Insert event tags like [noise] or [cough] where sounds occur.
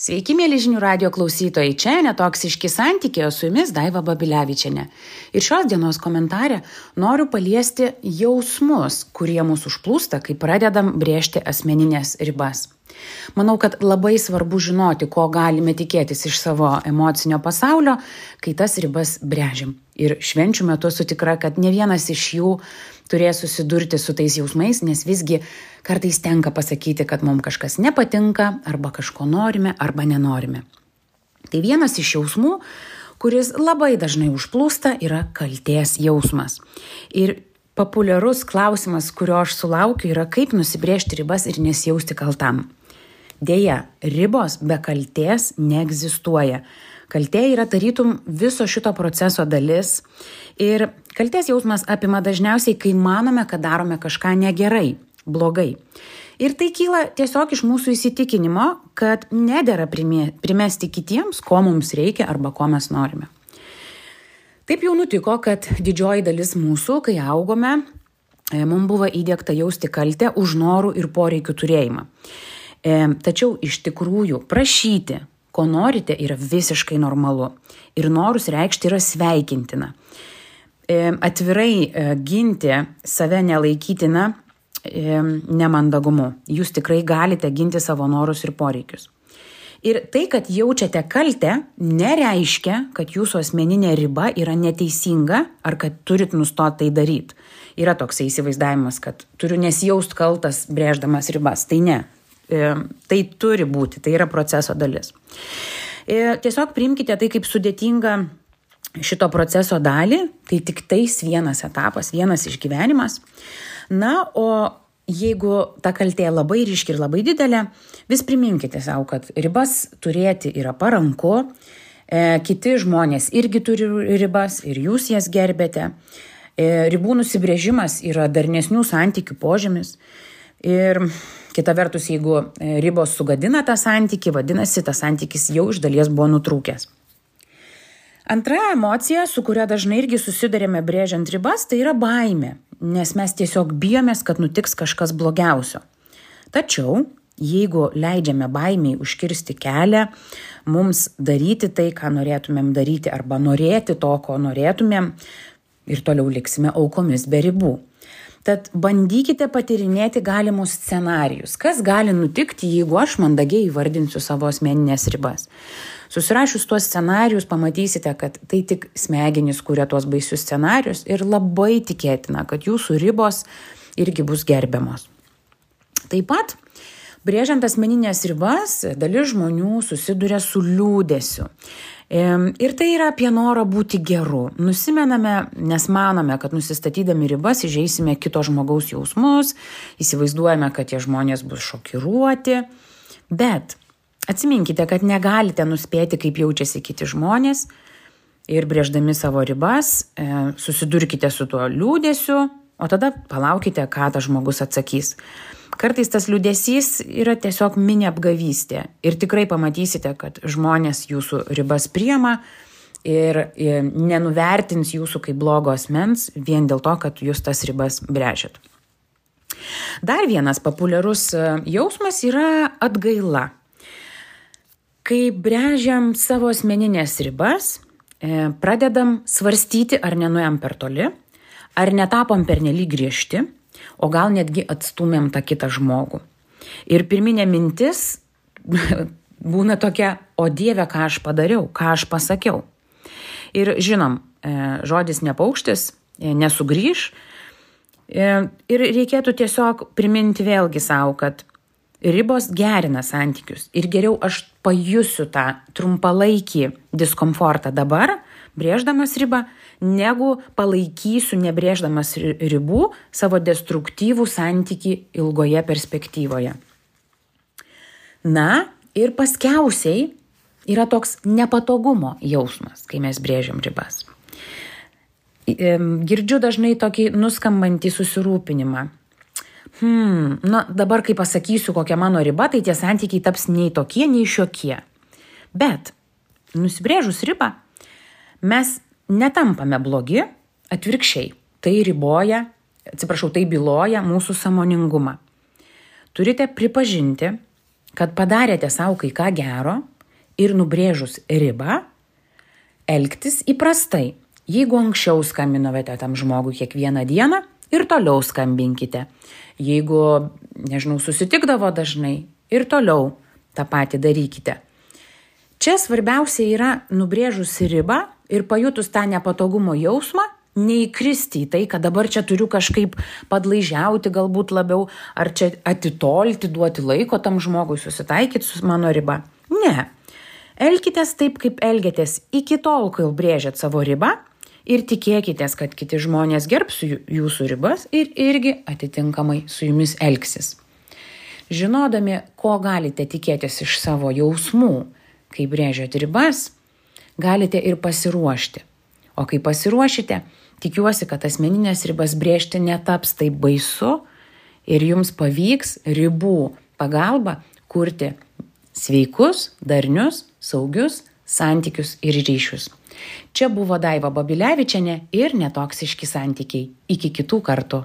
Sveiki, mėly žinių radio klausytojai, čia netoksiški santykiai, o su jumis Daiva Babilevičiane. Ir šios dienos komentarė noriu paliesti jausmus, kurie mūsų užplūsta, kai pradedam brėžti asmeninės ribas. Manau, kad labai svarbu žinoti, ko galime tikėtis iš savo emocinio pasaulio, kai tas ribas brežiam. Ir švenčių metu esu tikra, kad ne vienas iš jų turės susidurti su tais jausmais, nes visgi kartais tenka pasakyti, kad mums kažkas nepatinka, arba kažko norime, arba nenorime. Tai vienas iš jausmų, kuris labai dažnai užplūsta, yra kalties jausmas. Ir populiarus klausimas, kurio aš sulaukiu, yra kaip nusibriežti ribas ir nesijausti kaltam. Deja, ribos be kalties neegzistuoja. Kaltė yra tarytum viso šito proceso dalis ir kalties jausmas apima dažniausiai, kai manome, kad darome kažką negerai, blogai. Ir tai kyla tiesiog iš mūsų įsitikinimo, kad nedėra primesti kitiems, ko mums reikia arba ko mes norime. Taip jau nutiko, kad didžioji dalis mūsų, kai augome, e, mums buvo įdėkta jausti kaltę už norų ir poreikių turėjimą. E, tačiau iš tikrųjų prašyti, ko norite, yra visiškai normalu. Ir norus reikšti yra sveikintina. E, atvirai e, ginti save nelaikytina nemandagumu. Jūs tikrai galite ginti savo norus ir poreikius. Ir tai, kad jaučiate kaltę, nereiškia, kad jūsų asmeninė riba yra neteisinga ar kad turit nustoti tai daryti. Yra toks įsivaizdavimas, kad turiu nesijaust kaltas brėždamas ribas. Tai ne. E, tai turi būti, tai yra proceso dalis. E, tiesiog priimkite tai kaip sudėtingą šito proceso dalį, tai tik tais vienas etapas, vienas išgyvenimas. Na, o jeigu ta kaltė labai ryški ir labai didelė, vis priminkite savo, kad ribas turėti yra paranku, e, kiti žmonės irgi turi ribas ir jūs jas gerbėte. E, ribų nusibrėžimas yra darnesnių santykių požymis. Ir Kita vertus, jeigu e, ribos sugadina tą santyki, vadinasi, tas santykis jau iš dalies buvo nutrūkęs. Antra emocija, su kuria dažnai irgi susidarėme brėžiant ribas, tai yra baime, nes mes tiesiog bijomės, kad nutiks kažkas blogiausio. Tačiau, jeigu leidžiame baimiai užkirsti kelią, mums daryti tai, ką norėtumėm daryti, arba norėti to, ko norėtumėm, ir toliau liksime aukomis be ribų. Tad bandykite patirinėti galimus scenarius. Kas gali nutikti, jeigu aš mandagiai įvardinsiu savo asmeninės ribas. Susirašius tuos scenarius pamatysite, kad tai tik smegenys kūrė tuos baisius scenarius ir labai tikėtina, kad jūsų ribos irgi bus gerbiamos. Taip pat, brėžiant asmeninės ribas, dalis žmonių susiduria su liūdėsiu. Ir tai yra apie norą būti geru. Nusimename, nes manome, kad nusistatydami ribas įžeisime kito žmogaus jausmus, įsivaizduojame, kad tie žmonės bus šokiruoti. Bet atsiminkite, kad negalite nuspėti, kaip jaučiasi kiti žmonės ir brėždami savo ribas e, susidurkite su tuo liūdėsiu, o tada palaukite, ką tas žmogus atsakys. Kartais tas liūdėsys yra tiesiog mini apgavystė ir tikrai pamatysite, kad žmonės jūsų ribas priema ir nenuvertins jūsų kaip blogo asmens vien dėl to, kad jūs tas ribas brežėt. Dar vienas populiarus e, jausmas yra atgaila. Kai brežiam savo asmeninės ribas, e, pradedam svarstyti, ar nenuėjom per toli, ar netapom pernelyg griežti, o gal netgi atstumėm tą kitą žmogų. Ir pirminė mintis [laughs] būna tokia, o Dieve, ką aš padariau, ką aš pasakiau. Ir žinom, e, žodis nepaukštis, e, nesugrįž. Ir reikėtų tiesiog priminti vėlgi savo, kad ribos gerina santykius. Ir geriau aš pajusiu tą trumpalaikį diskomfortą dabar, brėždamas ribą, negu palaikysiu nebrėždamas ribų savo destruktyvų santyki ilgoje perspektyvoje. Na ir paskiausiai yra toks nepatogumo jausmas, kai mes brėžiam ribas. Girdžiu dažnai tokį nuskambantį susirūpinimą. Hmm, na dabar, kai pasakysiu, kokia mano riba, tai tie santykiai taps nei tokie, nei šiokie. Bet nusibrėžus ribą, mes netampame blogi, atvirkščiai. Tai riboja, atsiprašau, tai byloja mūsų samoningumą. Turite pripažinti, kad padarėte savo kai ką gero ir nubrėžus ribą, elgtis įprastai. Jeigu anksčiau skambinote tam žmogui kiekvieną dieną ir toliau skambinkite. Jeigu, nežinau, susitikdavo dažnai ir toliau tą patį darykite. Čia svarbiausia yra nubrėžus ribą ir pajutus tą nepatogumo jausmą, neįkristi į tai, kad dabar čia turiu kažkaip padlaižiauti galbūt labiau, ar čia atitolti, duoti laiko tam žmogui susitaikyti su mano riba. Ne. Elkitės taip, kaip elgėtės iki tol, kai brėžėt savo ribą ir tikėkitės, kad kiti žmonės gerbs jūsų ribas ir irgi atitinkamai su jumis elgsis. Žinodami, ko galite tikėtis iš savo jausmų, kai brėžiat ribas, galite ir pasiruošti. O kai pasiruošite, tikiuosi, kad asmeninės ribas brėžti netaps taip baisu ir jums pavyks ribų pagalba kurti sveikus, darnius, saugius santykius ir ryšius. Čia buvo Daiva Babilevičiane ir netoksiški santykiai. Iki kitų kartų.